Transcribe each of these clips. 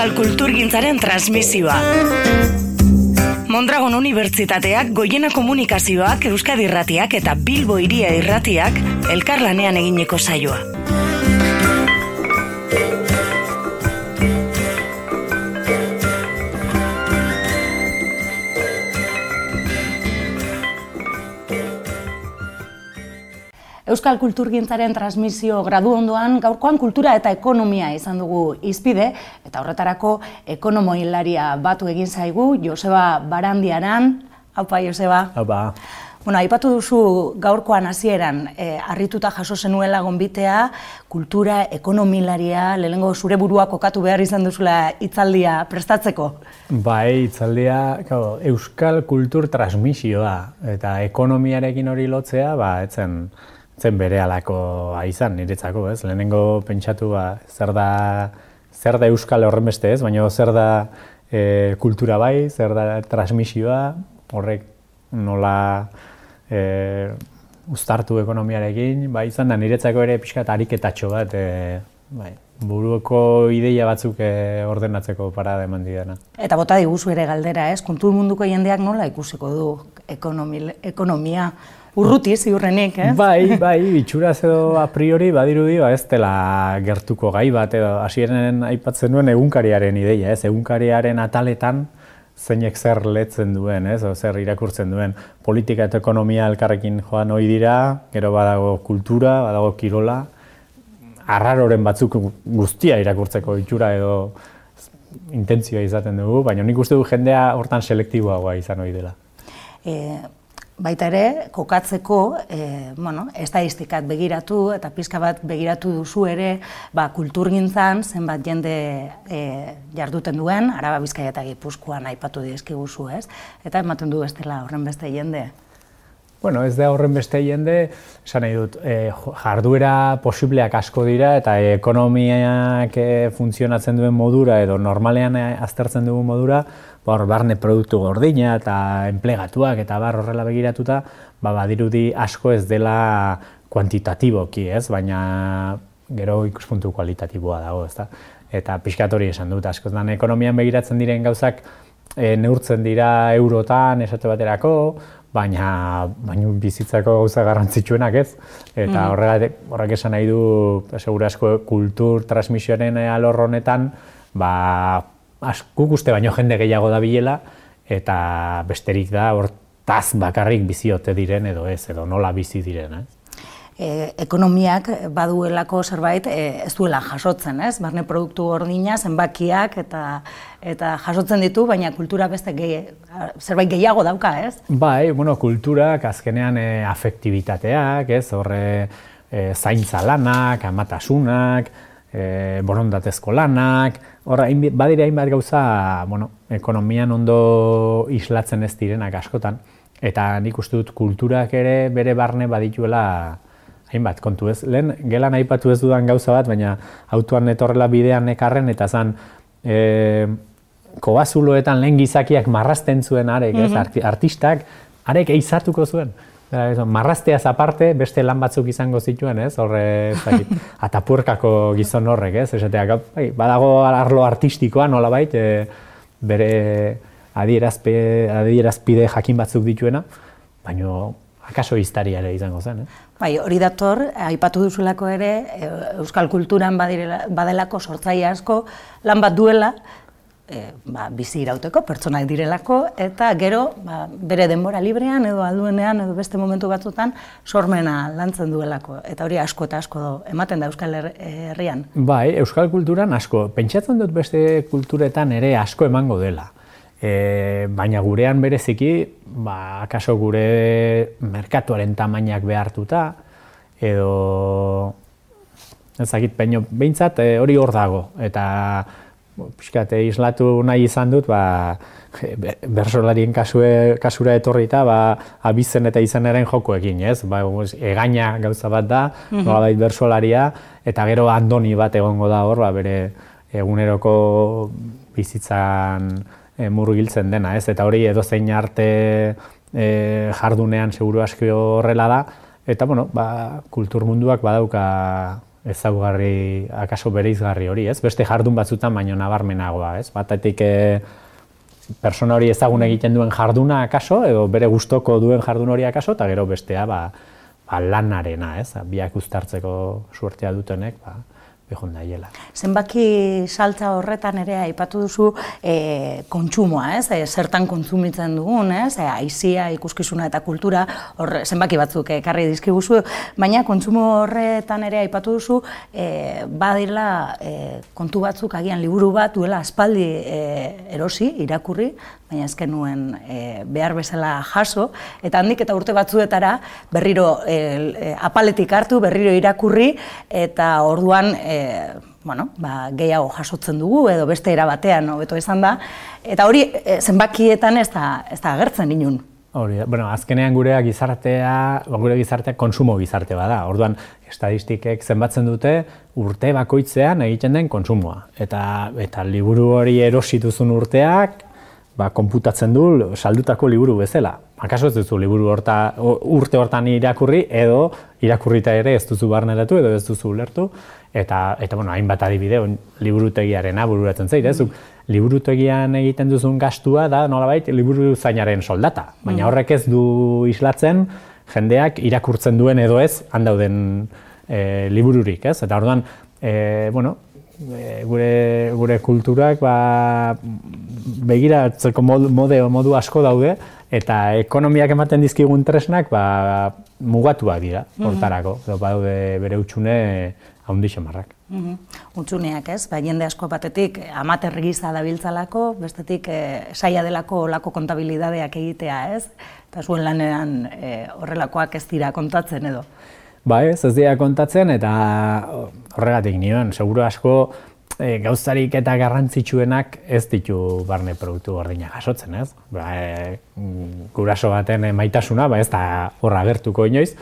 Euskal Kulturgintzaren transmisioa. Mondragon Unibertsitateak, Goiena Komunikazioak, Euskadi Irratiak eta Bilbo Iria Irratiak elkarlanean egineko saioa. Euskal Kulturgintzaren transmisio gradu ondoan gaurkoan kultura eta ekonomia izan dugu izpide eta horretarako ekonomo hilaria batu egin zaigu Joseba Barandiaran. Haupa Joseba. Haupa. Bueno, aipatu duzu gaurkoan hasieran eh, harrituta jaso zenuela gonbitea, kultura, ekonomilaria, lehengo zure burua kokatu behar izan duzula hitzaldia prestatzeko? Bai, hitzaldia, Euskal Kultur Transmisioa eta ekonomiarekin hori lotzea, ba, etzen, zen bere alako izan niretzako, ez? Lehenengo pentsatu ba, zer da zer da euskal horrenbeste, ez? Baina zer da e, kultura bai, zer da transmisioa, horrek nola e, uztartu ekonomiarekin, bai, izan da niretzako ere pixkat ariketatxo bat, e, bai, buruko ideia batzuk e, ordenatzeko parada eman didana. Eta bota diguzu ere galdera, ez? Kultur munduko jendeak nola ikusiko du ekonomi, ekonomia urruti ziurrenik, eh? Bai, bai, bitxuraz edo a priori badirudi ba ez dela gertuko gai bat edo hasieren aipatzen duen egunkariaren ideia, ez? Egunkariaren ataletan zeinek zer letzen duen, ez? O zer irakurtzen duen. Politika eta ekonomia elkarrekin joan ohi dira, gero badago kultura, badago kirola, arraroren batzuk guztia irakurtzeko itxura edo intentzioa izaten dugu, baina nik uste du jendea hortan selektiboagoa izan ohi dela. E, baita ere, kokatzeko, e, bueno, estadistikat begiratu eta pizka bat begiratu duzu ere, ba, kulturgintzan zenbat jende e, jarduten duen, araba bizkaia eta gipuzkoan aipatu dizkiguzu, ez? Eta ematen du ez dela horren beste jende. Bueno, ez da horren beste jende, esan nahi dut, e, jarduera posibleak asko dira eta ekonomiak e, funtzionatzen duen modura edo normalean aztertzen dugun modura, hor barne produktu gordina eta enplegatuak eta bar horrela begiratuta, ba, badirudi asko ez dela kuantitatiboki, ez? Baina gero ikuspuntu kualitatiboa dago, ezta? Eta pixkatori esan dut, asko dan ekonomian begiratzen diren gauzak e, neurtzen dira eurotan esate baterako, baina baina bizitzako gauza garrantzitsuenak ez. Eta mm. horrek, horrek esan nahi du, segura asko, kultur transmisioaren alor honetan, ba, guk uste baino jende gehiago da bilela, eta besterik da hortaz bakarrik biziote diren edo ez, edo nola bizi diren. Eh? E, ekonomiak baduelako zerbait e, ez duela jasotzen, ez? Barne produktu gordina, zenbakiak eta eta jasotzen ditu, baina kultura beste gehi, zerbait gehiago dauka, ez? Bai, bueno, kulturak azkenean e, afektibitateak, ez? Horre e, zaintza lanak, amatasunak, e, borondatezko lanak, horra, badire hainbat gauza, bueno, ekonomian ondo islatzen ez direnak askotan, eta nik uste dut kulturak ere bere barne badituela hainbat kontu ez. Lehen, gelan aipatu ez dudan gauza bat, baina autuan etorrela bidean nekarren, eta zan, e, kobazuloetan lehen gizakiak marrasten zuen arek, ez, mhm. artistak, arek eizatuko zuen. Marrazteaz aparte, beste lan batzuk izango zituen, ez? Horre, zakit, atapurkako gizon horrek, ez? Esateak, bai, badago arlo artistikoa, nola bait, e, bere adierazpe, adierazpide jakin batzuk dituena, baina akaso iztaria ere izango zen, eh? Bai, hori dator, aipatu duzulako ere, e, Euskal Kulturan badelako sortzaile asko, lan bat duela, e, ba, bizi irauteko, pertsonak direlako, eta gero ba, bere denbora librean edo alduenean edo beste momentu batzutan sormena lantzen duelako. Eta hori asko eta asko ematen da Euskal Herrian. Bai, Euskal Kulturan asko. Pentsatzen dut beste kulturetan ere asko emango dela. E, baina gurean bereziki, ba, akaso gure merkatuaren tamainak behartuta, edo ezakit peino, behintzat e, hori hor dago. Eta pixkate islatu nahi izan dut, ba, bersolarien kasue, kasura etorri eta ba, abizen eta izenaren jokoekin, ez? Ba, egaina gauza bat da, mm -hmm. bersolaria, eta gero andoni bat egongo da hor, ba, bere eguneroko bizitzan e, murgiltzen dena, ez? Eta hori edo zein arte e, jardunean seguru aski horrela da, eta bueno, ba, kultur munduak badauka ezaugarri, akaso bereizgarri hori, ez? Beste jardun batzutan baino nabarmenagoa, ez? Batetik e, persona hori ezagun egiten duen jarduna akaso, edo bere gustoko duen jardun hori akaso, eta gero bestea, ba, ba lanarena, ez? Biak ustartzeko suertea dutenek, ba, behon daiela. Zenbaki saltza horretan ere aipatu duzu e, kontsumoa, ez? E, zertan kontsumitzen dugun, ez? E, aizia, ikuskizuna eta kultura, hor zenbaki batzuk ekarri dizkiguzu, baina kontsumo horretan ere aipatu duzu e, badila e, kontu batzuk agian liburu bat duela aspaldi e, erosi, irakurri, baina ezken nuen e, behar bezala jaso, eta handik eta urte batzuetara berriro e, apaletik hartu, berriro irakurri, eta orduan e, bueno, ba, gehiago jasotzen dugu, edo beste era batean hobeto esan da, eta hori e, zenbakietan ez da, ez da agertzen inun. Hori, bueno, azkenean gurea gizartea, gure gizartea konsumo gizarte bada. Orduan, estadistikek zenbatzen dute urte bakoitzean egiten den konsumoa. Eta, eta liburu hori erosituzun urteak, ba, konputatzen du saldutako liburu bezala. Akaso ez duzu liburu horta, urte hortan irakurri edo irakurrita ere ez duzu barneratu edo ez duzu ulertu eta eta bueno, hainbat adibide liburutegiarena bururatzen zait, ez? Mm. Liburutegian egiten duzun gastua da nolabait liburu zainaren soldata, baina mm. horrek ez du islatzen jendeak irakurtzen duen edo ez handauden e, libururik, ez? Eta orduan, e, bueno, e, gure, gure kulturak ba, begiratzeko modu, mode, modu asko daude, eta ekonomiak ematen dizkigun tresnak ba, mugatuak dira, mhm. hortarako, mm -hmm. daude bere utxune haundi xamarrak. Mm Utsuneak ez, ba, jende asko batetik amaterri giza dabiltzalako, bestetik e, saia delako olako kontabilidadeak egitea ez, eta zuen lanean e, horrelakoak ez dira kontatzen edo. Ba ez, ez dira kontatzen, eta horregatik nioen, seguro asko e, gauzarik eta garrantzitsuenak ez ditu barne produktu gordina jasotzen, ez? Ba, e, guraso baten maitasuna, ba ez da horra gertuko inoiz,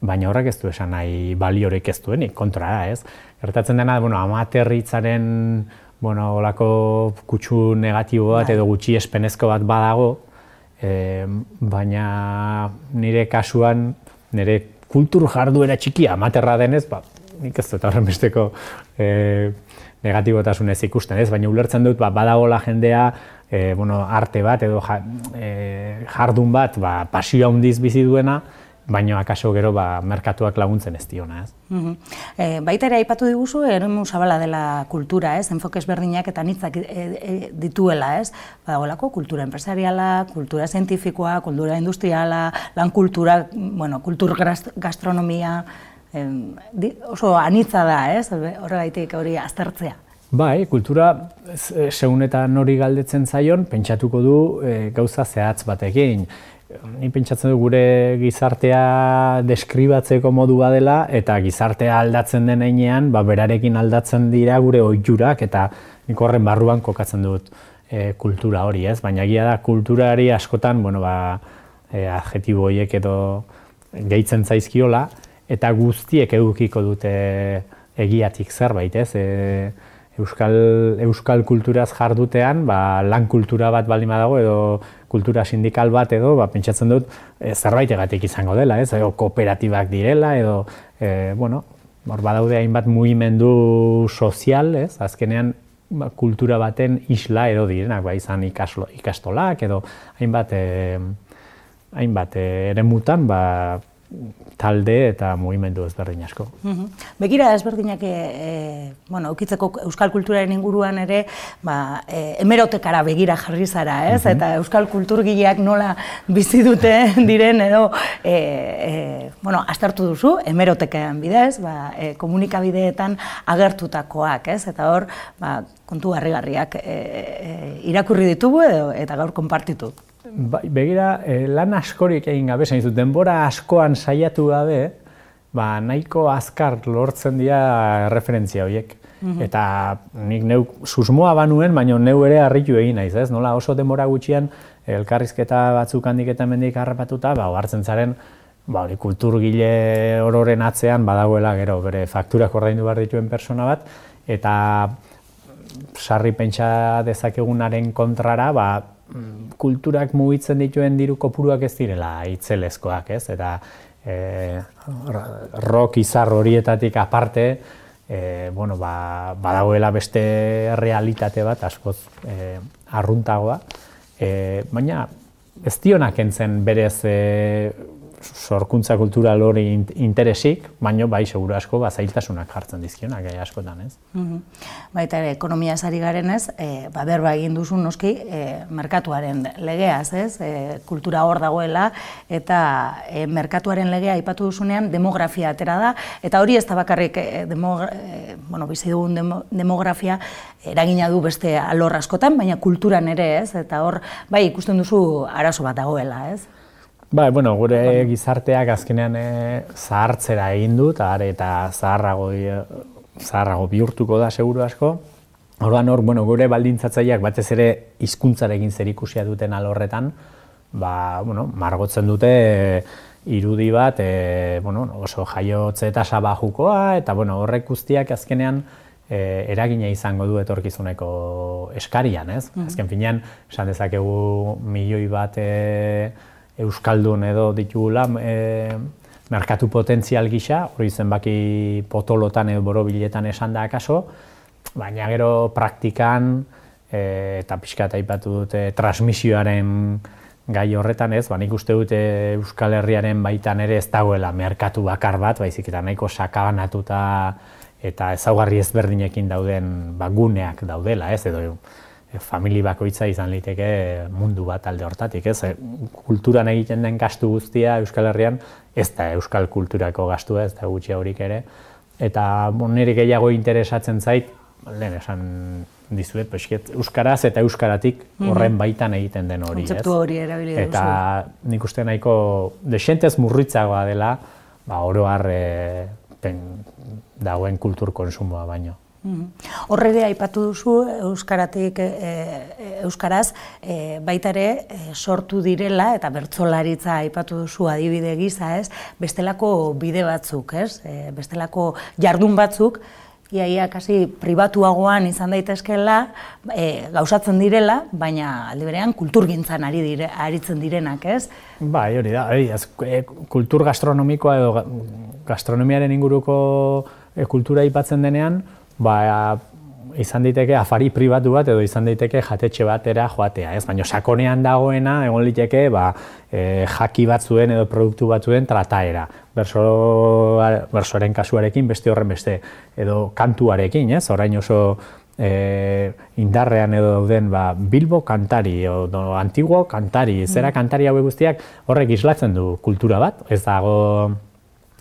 baina horrek ez du esan nahi baliorik ez duenik, kontra da, ez? Gertatzen dena, bueno, amaterritzaren, bueno, olako kutsu negatibo bat bai. edo gutxi espenezko bat badago, e, baina nire kasuan, nire kultur jarduera txikia amaterra denez, ba, nik ez dut horren besteko e, negatibotasunez ikusten, ez? Baina ulertzen dut, ba, badagola jendea, e, bueno, arte bat edo ja, e, jardun bat, ba, pasio handiz bizi duena, baina akaso gero ba, merkatuak laguntzen ez diona, ez? Mm baita ere aipatu diguzu, eremu zabala dela kultura, ez? Enfokez berdinak eta nitzak e, dituela, ez? Badagolako kultura empresariala, kultura zientifikoa, kultura industriala, lan kultura, bueno, kultur gastronomia, oso anitza da, ez? Horregaitik hori aztertzea. Bai, kultura segun eta nori galdetzen zaion, pentsatuko du e, gauza zehatz batekin. Ni pentsatzen du gure gizartea deskribatzeko modu badela eta gizartea aldatzen den einean, ba, berarekin aldatzen dira gure oiturak eta nik horren barruan kokatzen dut e, kultura hori, ez? Baina egia da kulturari askotan, bueno, ba, e, adjetibo horiek edo gehitzen zaizkiola, eta guztiek edukiko dute egiatik zerbait, ez? E, euskal, euskal kulturaz jardutean, ba, lan kultura bat baldin badago edo kultura sindikal bat edo, ba, pentsatzen dut e, zerbait egatik izango dela, ez? Edo kooperatibak direla edo, e, bueno, hor badaude hainbat mugimendu sozial, ez? Azkenean ba, kultura baten isla edo direnak, ba, izan ikaslo, ikastolak edo hainbat, e, hainbat e, ere mutan, ba, talde eta mugimendu ezberdin asko. Begira ezberdinak e, bueno, ukitzeko euskal kulturaren inguruan ere, ba, e, emerotekara begira jarri zara, ez? Eta euskal kulturgileak nola bizi dute diren edo e, e, bueno, astartu duzu emerotekean bidez, ba, e, komunikabideetan agertutakoak, ez? Eta hor, ba, kontu harrigarriak e, e, irakurri ditugu edo eta gaur konpartitu. Bai, begira, eh, lan askorik egin gabe, zain denbora askoan saiatu gabe, ba, nahiko azkar lortzen dira referentzia horiek. Mhm. Eta nik neu susmoa banuen, baina neu ere harritu egin naiz, ez? Nola oso denbora gutxian elkarrizketa batzuk handik eta mendik harrapatuta, ba, hartzen zaren, ba, hori kulturgile ororen atzean badagoela gero bere fakturak ordaindu behar dituen persona bat, eta sarri pentsa dezakegunaren kontrara, ba, kulturak mugitzen dituen diru kopuruak ez direla itzelezkoak, ez? Eta e, rock izar horietatik aparte, e, bueno, ba, badagoela beste realitate bat, askoz e, arruntagoa, e, baina ez dionak entzen berez e, sorkuntza kultural hori interesik, baino bai seguru asko ba zailtasunak jartzen dizkionak gai askotan, ez? Mhm. Baita ere ekonomia sari garen, ez? Eh, ba berba egin duzu noski, eh, merkatuaren legeaz, ez? Eh, kultura hor dagoela eta eh, merkatuaren legea aipatu duzunean demografia atera da eta hori ez da bakarrik eh, eh, bueno, bizi dugun demografia eragina du beste alor askotan, baina kulturan ere, ez? Eta hor bai ikusten duzu arazo bat dagoela, ez? Ba, bueno, gure gizarteak azkenean e, zahartzera egin du, eta eta zaharrago, e, zaharrago bihurtuko da seguru asko. Orduan hor, bueno, gure baldintzatzaileak batez ere hizkuntzarekin zer ikusia duten alorretan, ba, bueno, margotzen dute e, irudi bat, e, bueno, oso jaiotze eta sabajukoa, eta bueno, horrek guztiak azkenean e, eragina izango du etorkizuneko eskarian, ez? Mm Azken finean, esan dezakegu milioi bat e, euskaldun edo ditugula e, merkatu potentzial gisa, hori zenbaki potolotan edo borobiletan esan da akaso, baina gero praktikan e, eta pixka eta ipatu dute transmisioaren gai horretan ez, ba, nik uste dute Euskal Herriaren baitan ere ez dagoela merkatu bakar bat, baizik eta nahiko sakabanatuta eta ezaugarri ezberdinekin dauden ba, guneak daudela, ez, edo famili bakoitza izan liteke mundu bat alde hortatik, ez? Kulturan egiten den gastu guztia Euskal Herrian ez da euskal kulturako gastua, ez da gutxi horik ere. Eta bon, nire gehiago interesatzen zait, lehen esan dizuet, pesket, euskaraz eta euskaratik mhm. horren baitan egiten den hori, ez? hori erabili. Eta nik uste nahiko desentez murritzagoa dela, ba, oroar e, dagoen kultur konsumoa baino. Mm-hmm. Horre ere aipatu duzu euskaratik e, e, euskaraz e, baita ere e, sortu direla eta bertsolaritza aipatu duzu adibide gisa, ez? Bestelako bide batzuk, ez? E, bestelako jardun batzuk iaia kasi pribatuagoan izan daitezkeela, e, gauzatzen direla, baina aldi berean kulturgintzan ari dire, aritzen direnak, ez? Bai, hori da, hori, az, kultur gastronomikoa edo gastronomiaren inguruko e, kultura aipatzen denean, ba, izan daiteke afari pribatu bat edo izan daiteke jatetxe batera joatea, ez? Baina sakonean dagoena egon liteke ba, e, jaki batzuen edo produktu batzuen trataera. Berso, bersoren kasuarekin beste horren beste edo kantuarekin, ez? Orain oso e, indarrean edo dauden ba, Bilbo kantari edo Antiguo kantari, zera mm. kantari hauek guztiak horrek islatzen du kultura bat, ez dago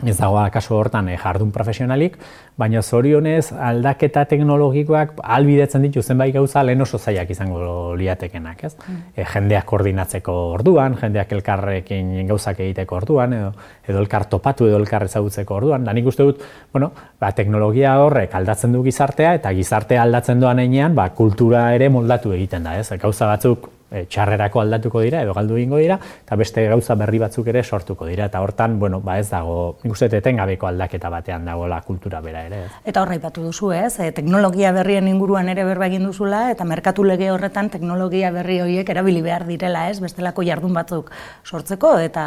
ez dago kaso hortan e, jardun profesionalik, baina zorionez aldaketa teknologikoak albidetzen ditu zenbait gauza lehen oso zaiak izango liatekenak, ez? Mm. E, jendeak koordinatzeko orduan, jendeak elkarrekin gauzak egiteko orduan, edo, edo elkar topatu edo elkar ezagutzeko orduan, da nik uste dut, bueno, ba, teknologia horrek aldatzen du gizartea, eta gizartea aldatzen doan einean, ba, kultura ere moldatu egiten da, ez? Gauza batzuk e, txarrerako aldatuko dira edo galdu egingo dira eta beste gauza berri batzuk ere sortuko dira. Eta hortan bueno ba ez dago ikuste etengabeko aldaketa batean dagoela kultura bera ere eta horra aipatu duzu ez? E, teknologia berrien inguruan ere berba egin duzula eta merkatu lege horretan teknologia berri horiek erabili behar direla ez? Bestelako jardun batzuk sortzeko eta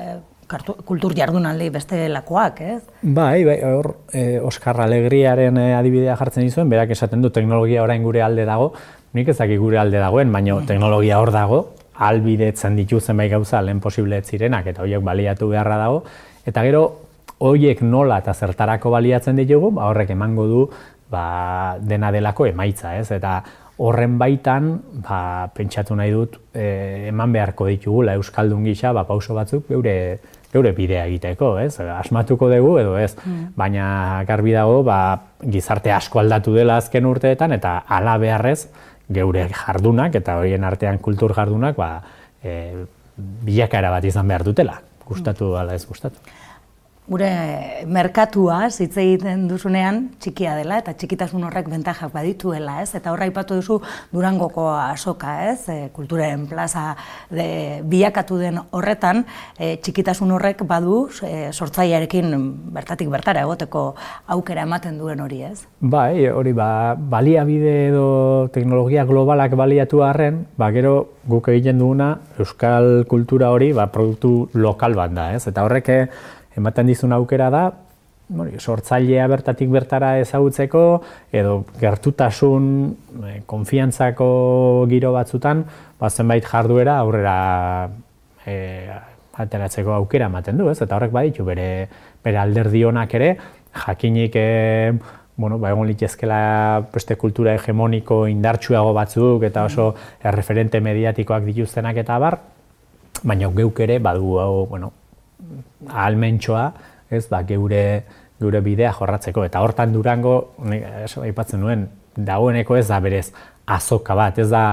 e, kultur jardunaldi beste lakoak, ez? Bai, bai, hor, e, Oskar Alegriaren e, adibidea jartzen dizuen, berak esaten du teknologia orain gure alde dago, nik ezaki gure alde dagoen, baina bai. teknologia hor dago, albidetzen dituzen bai gauza lehen posible zirenak eta horiek baliatu beharra dago, eta gero horiek nola eta zertarako baliatzen ditugu, ba, horrek emango du ba, dena delako emaitza, ez? Eta horren baitan, ba, pentsatu nahi dut, e, eman beharko ditugula Euskaldun gisa, ba, pauso batzuk, geure, geure bidea egiteko, ez? Asmatuko dugu edo ez, mm. baina garbi dago, ba, gizarte asko aldatu dela azken urteetan, eta ala beharrez, geure jardunak eta horien artean kultur jardunak ba, e, bilakaera bat izan behar dutela, gustatu ala ez gustatu. Gure merkatua hitz egiten duzunean txikia dela eta txikitasun horrek bentajak badituela, ez? Eta horra aipatu duzu Durangoko asoka, ez? E, kulturaren plaza de, bilakatu den horretan, e, txikitasun horrek badu e, sortzailearekin bertatik bertara egoteko aukera ematen duen hori, ez? Bai, hori ba, baliabide edo teknologia globalak baliatu arren, ba, gero guk egiten duguna euskal kultura hori ba, produktu lokal bat da, ez? Eta horrek ematen dizun aukera da, hori, sortzailea bertatik bertara ezagutzeko, edo gertutasun, e, konfiantzako giro batzutan, ba, zenbait jarduera aurrera e, ateratzeko aukera ematen du, ez? Eta horrek baditu bere, bere alderdionak ere, jakinik e, bueno, ba, egon litezkela beste kultura hegemoniko indartsuago batzuk eta oso erreferente mediatikoak dituztenak eta bar, baina geuk ere badu hau, bueno, ahalmentxoa, ez, ba, geure, geure bidea jorratzeko. Eta hortan durango, aipatzen nuen, dagoeneko ez da berez azoka bat, ez da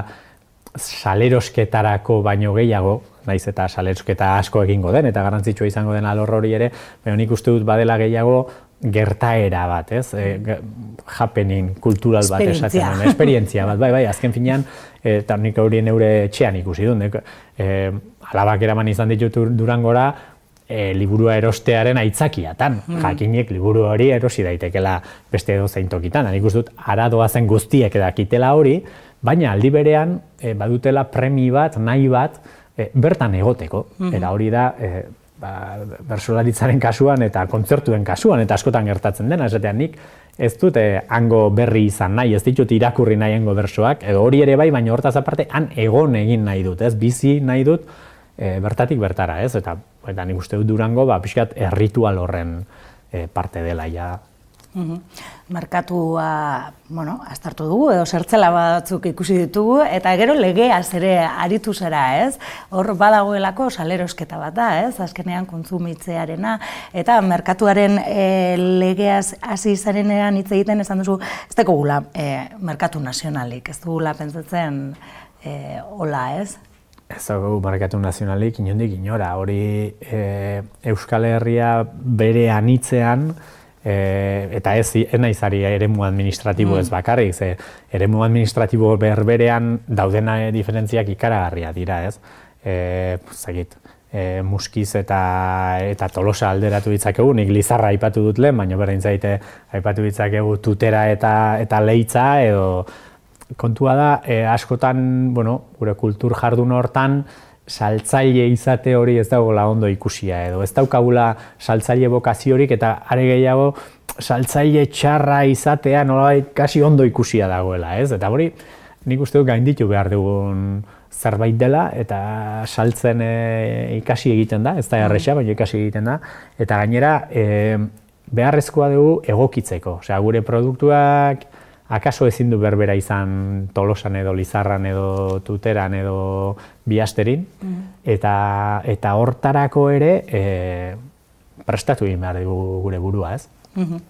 salerosketarako baino gehiago, naiz eta salerosketa asko egingo den, eta garrantzitsua izango den alor hori ere, baina nik uste dut badela gehiago gertaera bat, ez? E, happening kultural bat esaten duen, esperientzia bat, bai, bai, azken finean, eta nik hori neure etxean ikusi dut, e, alabak eraman izan ditut durangora, e, liburua erostearen aitzakiatan. Mm. Jakinek liburu hori erosi daitekela beste edo zein tokitan. Nik dut, aradoa zen guztiek edakitela hori, baina aldi berean e, badutela premi bat, nahi bat, e, bertan egoteko. Mm Eta hori da, e, ba, bersolaritzaren kasuan eta kontzertuen kasuan, eta askotan gertatzen dena, esatean nik, ez dut eh, hango berri izan nahi, ez ditut irakurri nahi hango bersoak, edo hori ere bai, baina hortaz aparte, han egon egin nahi dut, ez, bizi nahi dut, e, bertatik bertara, ez, eta, eta nik uste dut durango, ba, pixkat, erritual horren e, parte dela, ja, Mhm. Merkatua, bueno, astartu dugu, edo zertzela batzuk ikusi ditugu, eta gero legeaz ere aritu zera, ez? Hor badagoelako salerosketa bat da, ez? Azkenean kontsumitzearena, eta merkatuaren e, legeaz hasi zarenean hitz egiten esan duzu, ez teko gula e, merkatu nazionalik, ez dugula pentsatzen e, hola, ez? Ez dugu merkatu nazionalik, inondik inora, hori e, Euskal Herria bere anitzean, e, eta ez naizari eremu administratibo ez mm. bakarrik, ze eremu administratibo berberean daudena diferentziak ikaragarria dira, ez? E, zagit, e, muskiz eta eta tolosa alderatu ditzakegu, nik lizarra aipatu dut lehen, baina berdin zaite aipatu ditzakegu tutera eta eta leitza, edo kontua da, e, askotan, bueno, gure kultur jardun hortan, saltzaile izate hori ez dagoela ondo ikusia edo. Ez daukagula saltzaile bokaziorik eta are gehiago saltzaile txarra izatea nolabait kasi ondo ikusia dagoela, ez? Eta hori nik uste dut gainditu behar dugun zerbait dela eta saltzen e, ikasi egiten da, ez da erresa, baina ikasi egiten da. Eta gainera e, beharrezkoa dugu egokitzeko, osea gure produktuak akaso ezin du berbera izan tolosan edo lizarran edo tuteran edo biasterin, mm. eta, eta hortarako ere e, prestatu egin behar dugu gure burua, ez? Mm -hmm.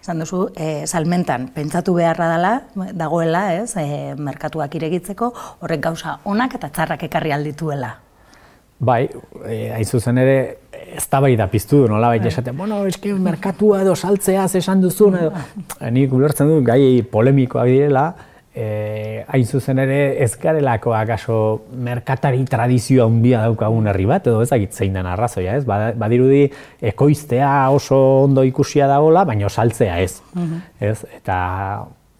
Esan duzu, e, salmentan, pentsatu beharra dela, dagoela, ez, e, merkatuak iregitzeko, horrek gauza onak eta txarrak ekarri aldituela. Bai, e, hain zuzen ere, ez da bai da piztu du, nola bai, esaten, bueno, eski merkatua edo saltzea esan duzun, edo, e, nik ulertzen du, gai polemikoak direla, e, hain zuzen ere, ez garelako akaso merkatari tradizioa handia daukagun herri bat, edo ezagit zein den arrazoia, ez? Badirudi, ekoiztea oso ondo ikusia dagoela, baina saltzea ez, mhm. ez? Eta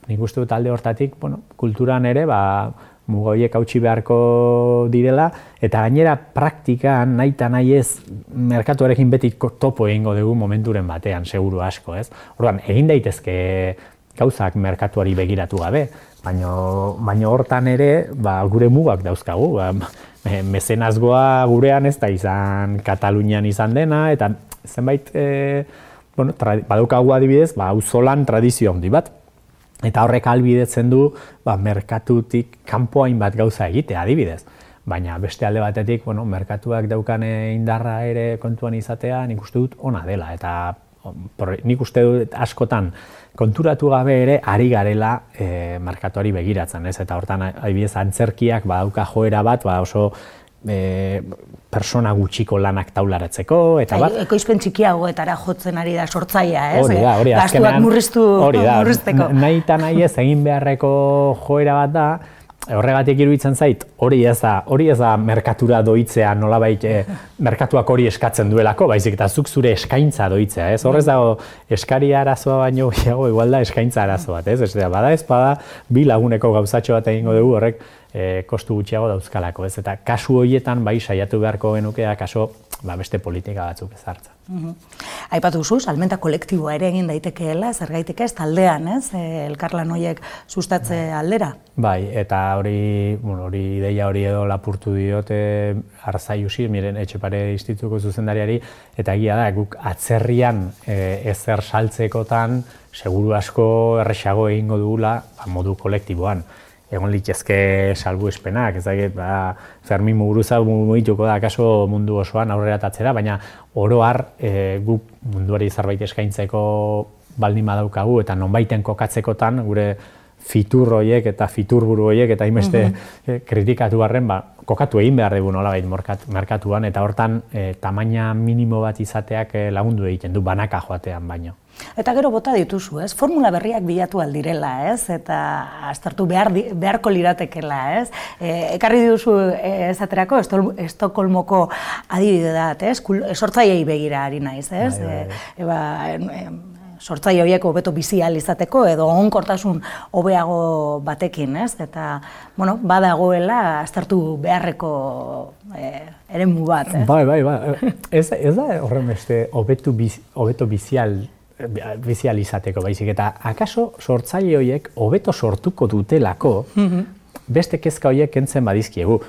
nik uste dut alde hortatik, bueno, kulturan ere, ba, mugoiek hautsi beharko direla, eta gainera praktikan nahi eta nahi ez merkatuarekin beti topo egingo dugu momenturen batean, seguru asko, ez? Orduan, egin daitezke gauzak merkatuari begiratu gabe, baina baino hortan ere, ba, gure mugak dauzkagu, ba, mezenazgoa gurean ez da izan Katalunian izan dena, eta zenbait, e, bueno, badaukagu adibidez, ba, auzolan tradizio handi bat, Eta horrek albidetzen du ba, merkatutik kanpo hainbat gauza egite, adibidez. Baina beste alde batetik, bueno, merkatuak daukane indarra ere kontuan izatea, nik uste dut ona dela. Eta nik uste dut askotan konturatu gabe ere ari garela e, merkatuari begiratzen, ez? Eta hortan adibidez antzerkiak badauka joera bat, ba, oso e, persona gutxiko lanak taularatzeko, eta bat... Ekoizpen txikiagoetara jotzen ari da sortzaia, ez? Hori da, hori azkenean... murriztu, hori da, murrizteko. Nahi eta nahi ez egin beharreko joera bat da, horregatik iruditzen zait, hori ez da, hori ez da merkatura doitzea nolabait e, merkatuak hori eskatzen duelako, baizik eta zuk zure eskaintza doitzea, ez? Horrez dago eskari arazoa baino gehiago igual da eskaintza arazo bat, ez? Ez da, bada ez bada bi laguneko gauzatxo bat egingo dugu horrek e, kostu gutxiago dauzkalako, ez? Eta kasu horietan bai saiatu beharko genukea kaso ba, beste politika batzuk ezartzen. Mm Aipatu duzu, salmenta kolektiboa ere egin daitekeela, zer gaitek ez, taldean, ez, e, elkarlan horiek sustatze bai. aldera? Bai, eta hori, bueno, hori ideia hori edo lapurtu diote arzai usi, miren etxepare institutuko zuzendariari, eta egia da, guk atzerrian e, ezer saltzekotan, seguru asko erresago egingo dugula ba, modu kolektiboan egon litzezke salbu espenak, ez dakit, ba, Fermin Muguruza mugituko da kaso mundu osoan aurrera tatzera, baina oro har e, guk munduari zerbait eskaintzeko baldin badaukagu eta nonbaiten kokatzekotan gure fitur horiek eta fiturburu horiek eta inbeste mm kritikatu barren, ba, kokatu egin behar dugu nolabait merkatuan eta hortan e, tamaina minimo bat izateak e, lagundu egiten du banaka joatean baino. Eta gero bota dituzu, ez? Formula berriak bilatu aldirela, ez? Eta astartu behar, beharko liratekela, ez? E, ekarri dituzu e, esaterako Estokolmoko adibide dat, ez? Sortzaiei begira ari naiz, ez? Bai, bai, bai. E, ba, sortzaile horiek hobeto bizi izateko edo onkortasun hobeago batekin, ez? Eta, bueno, badagoela astartu beharreko e, eremu bat, ez? Bai, bai, bai. Ez, ez da horren beste hobeto bizi, bizial bizial izateko baizik eta akaso sortzaile horiek hobeto sortuko dutelako mhm. beste kezka horiek kentzen badizkiegu.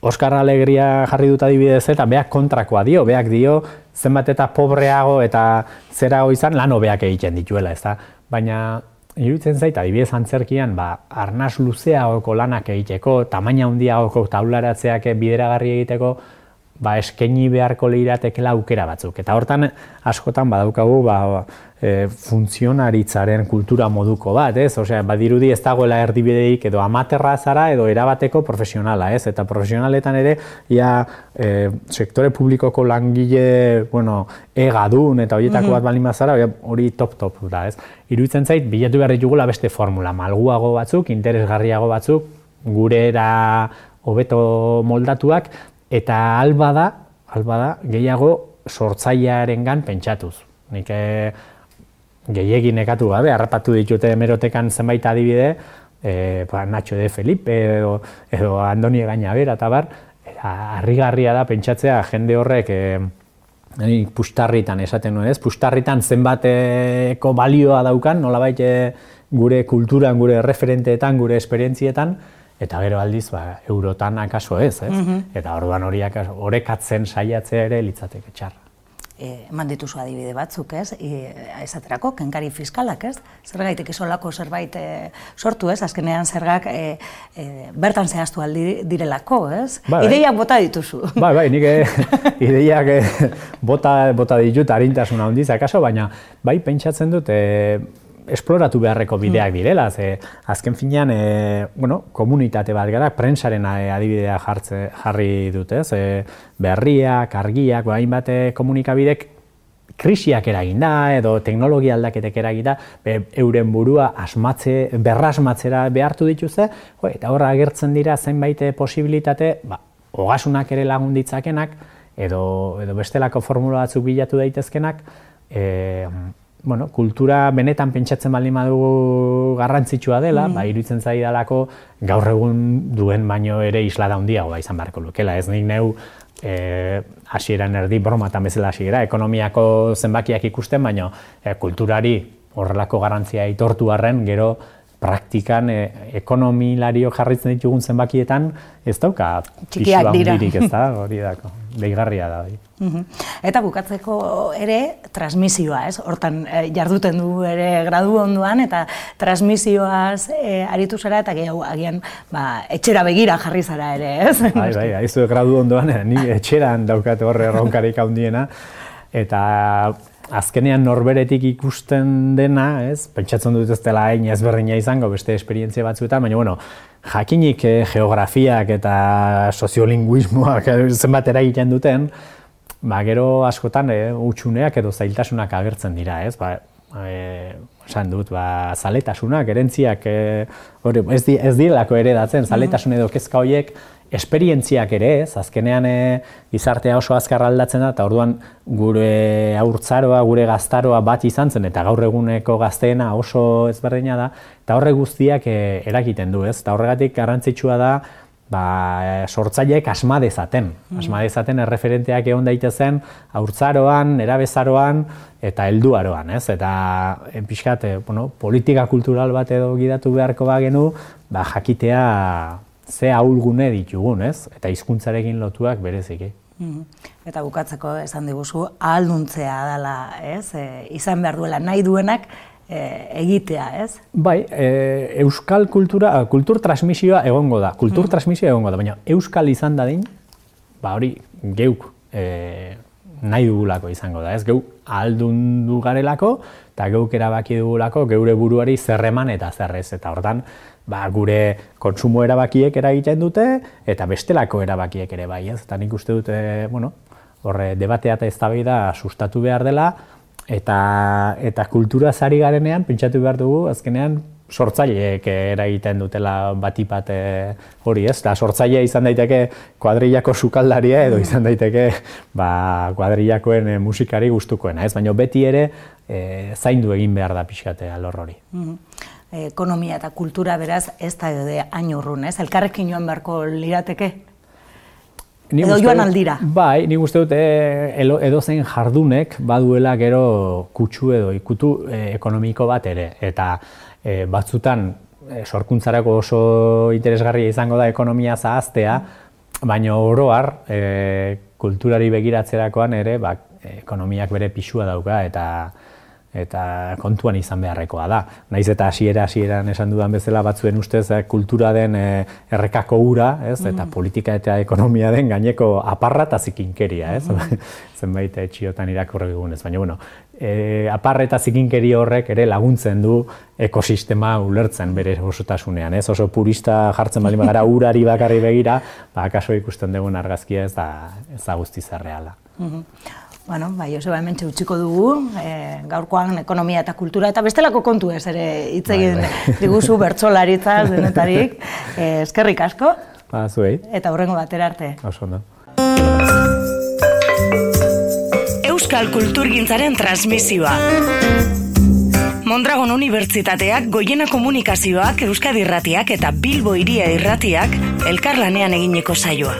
Oskar Alegria jarri dut adibidez eta beak kontrakoa dio, beak dio zenbat eta pobreago eta zerago izan lan hobeak egiten dituela, ezta? Baina iruditzen zait adibidez antzerkian ba arnas luzeagoko lanak egiteko, tamaina handiagoko taularatzeak bideragarri egiteko ba, eskaini beharko lehiratekela aukera batzuk. Eta hortan askotan badaukagu ba, e, funtzionaritzaren kultura moduko bat, ez? Osea, badirudi ez dagoela erdibideik edo amaterra zara edo erabateko profesionala, ez? Eta profesionaletan ere, ia e, sektore publikoko langile, bueno, egadun eta horietako mm bat balin bazara, hori top-top da, ez? Iruditzen zait, bilatu behar ditugula beste formula, malguago batzuk, interesgarriago batzuk, gure era hobeto moldatuak, eta alba da, alba da, gehiago sortzailearengan pentsatuz. Nik e, gehiegi nekatu gabe, harrapatu ditute emerotekan zenbait adibide, e, ba, Nacho de Felipe edo, edo Andoni Gainabera eta bar, harrigarria da pentsatzea jende horrek e, pustarritan esaten nuen ez, pustarritan zenbateko balioa daukan, nolabait e, gure kulturan, gure referenteetan, gure esperientzietan, eta gero aldiz ba, eurotan akaso ez, ez? Mm Eta orduan horiak orekatzen saiatzea ere litzateke txar. E, eman dituzu adibide batzuk, ez? E, esaterako, kenkari fiskalak, ez? Zergaitik isolako zerbait e, sortu, ez? Azkenean zergak e, e, bertan zehaztu aldi direlako, ez? Bai. ideiak bota dituzu. Bai, bai, nik ideiak bota, bota ditut harintasuna handiz, akaso, baina bai pentsatzen dut, e, esploratu beharreko hmm. bideak direla, ze azken finean, e, bueno, komunitate bat gara, prensaren e, adibidea jartze, jarri dute, ze berriak, argiak, bain bate komunikabidek krisiak eragin da, edo teknologia aldaketek eragin da, euren burua asmatze, berrasmatzera behartu dituzte, jo, eta horra agertzen dira zenbait posibilitate, ba, ogasunak ere lagun ditzakenak, edo, edo bestelako formula batzuk bilatu daitezkenak, e, bueno, kultura benetan pentsatzen baldin badugu garrantzitsua dela, mm. ba, iruditzen zaidalako gaur egun duen baino ere isla da handiagoa izan beharko lukela. Ez nik neu e, hasieran erdi bromatan bezala hasiera, ekonomiako zenbakiak ikusten, baino e, kulturari horrelako garrantzia itortu arren, gero praktikan e, ekonomilario jarritzen ditugun zenbakietan ez dauka pixua handirik ez da, hori dako, deigarria da. Bai. Eta bukatzeko ere transmisioa, ez? Hortan e, jarduten du ere gradu onduan eta transmisioaz e, aritu zara eta gehiago agian ba, etxera begira jarri zara ere, ez? Bai, bai, aizu gradu onduan, ni etxeran daukate horre erronkarik handiena eta azkenean norberetik ikusten dena, ez? Pentsatzen dut ez dela hain ezberdina izango beste esperientzia batzuetan, baina bueno, jakinik eh, geografiak eta soziolinguismoak zenbat eragiten duten, ba, gero askotan eh, utxuneak edo zailtasunak agertzen dira, ez? Ba, eh, esan dut, ba, zaletasunak, erentziak, eh, hori, ez, di, ez direlako ere datzen, zaletasun edo kezka horiek, esperientziak ere, ez, azkenean e, gizartea oso azkar aldatzen da, eta orduan gure aurtzaroa, gure gaztaroa bat izan zen, eta gaur eguneko gazteena oso ezberdina da, eta horre guztiak e, eragiten du, ez, eta horregatik garrantzitsua da, ba, sortzaileek asma dezaten, mm. asma dezaten erreferenteak egon daitezen aurtzaroan, erabezaroan eta helduaroan, ez? Eta en pixkat, bueno, politika kultural bat edo gidatu beharko bagenu, ba, jakitea ze ahulgune ditugun, ez? Eta hizkuntzarekin lotuak bereziki. Mm Eta bukatzeko esan diguzu, ahalduntzea dela, ez? E, izan behar duela nahi duenak e, egitea, ez? Bai, e, euskal kultura, kultur transmisioa egongo da, kultur mm. transmisioa egongo da, baina euskal izan dadin, ba hori geuk e, nahi dugulako izango da, ez? Geu ahaldundu garelako, eta geuk erabaki dugulako geure buruari zerreman eta zerrez, eta hortan, ba, gure kontsumo erabakiek eragiten dute eta bestelako erabakiek ere bai, ez? Eta nik uste dute, bueno, horre debatea eta eztabaida sustatu behar dela eta eta kultura sari garenean pentsatu behar dugu azkenean sortzaileek eragiten dutela batipat hori, ez? Da sortzailea izan daiteke kuadrillako sukaldaria edo izan daiteke ba kuadrillakoen musikari gustukoena, ez? Baina beti ere e, zaindu egin behar da pixkatea lor hori. Mm ekonomia eta kultura beraz ez da edo hain urrun, ez? Elkarrekin joan beharko lirateke? Ni edo joan aldira? Bai, ni uste dut edo zen jardunek baduela gero kutsu edo ikutu e, ekonomiko bat ere. Eta e, batzutan e, sorkuntzarako oso interesgarria izango da ekonomia zahaztea, baina oroar e, kulturari begiratzerakoan ere ba, ekonomiak bere pisua dauka eta eta kontuan izan beharrekoa da. Naiz eta hasiera hasieran esan dudan bezala batzuen ustez eh, kultura den e, errekako ura, ez? Eta mm. politika eta ekonomia den gaineko aparra eta zikinkeria, ez? Mm. Zenbait etxiotan irakurri dugunez, baina bueno, e, aparra eta zikinkeri horrek ere laguntzen du ekosistema ulertzen bere osotasunean, ez? Oso purista jartzen bali gara urari bakarri begira, ba kaso ikusten dugun argazkia ez da ez da guztiz erreala. Mm Bueno, bai, Joseba hemen utziko dugu, e, gaurkoan ekonomia eta kultura eta bestelako kontu ez ere hitz bai, egin bai, diguzu bertsolaritza denetarik. E, eskerrik asko. Ba, zuei. Eta hurrengo batera arte. Oso ondo. Euskal Kulturgintzaren transmisioa. Mondragon Unibertsitateak, Goiena Komunikazioak, Euskadi Irratiak eta Bilbo Iria Irratiak elkarlanean egineko saioa.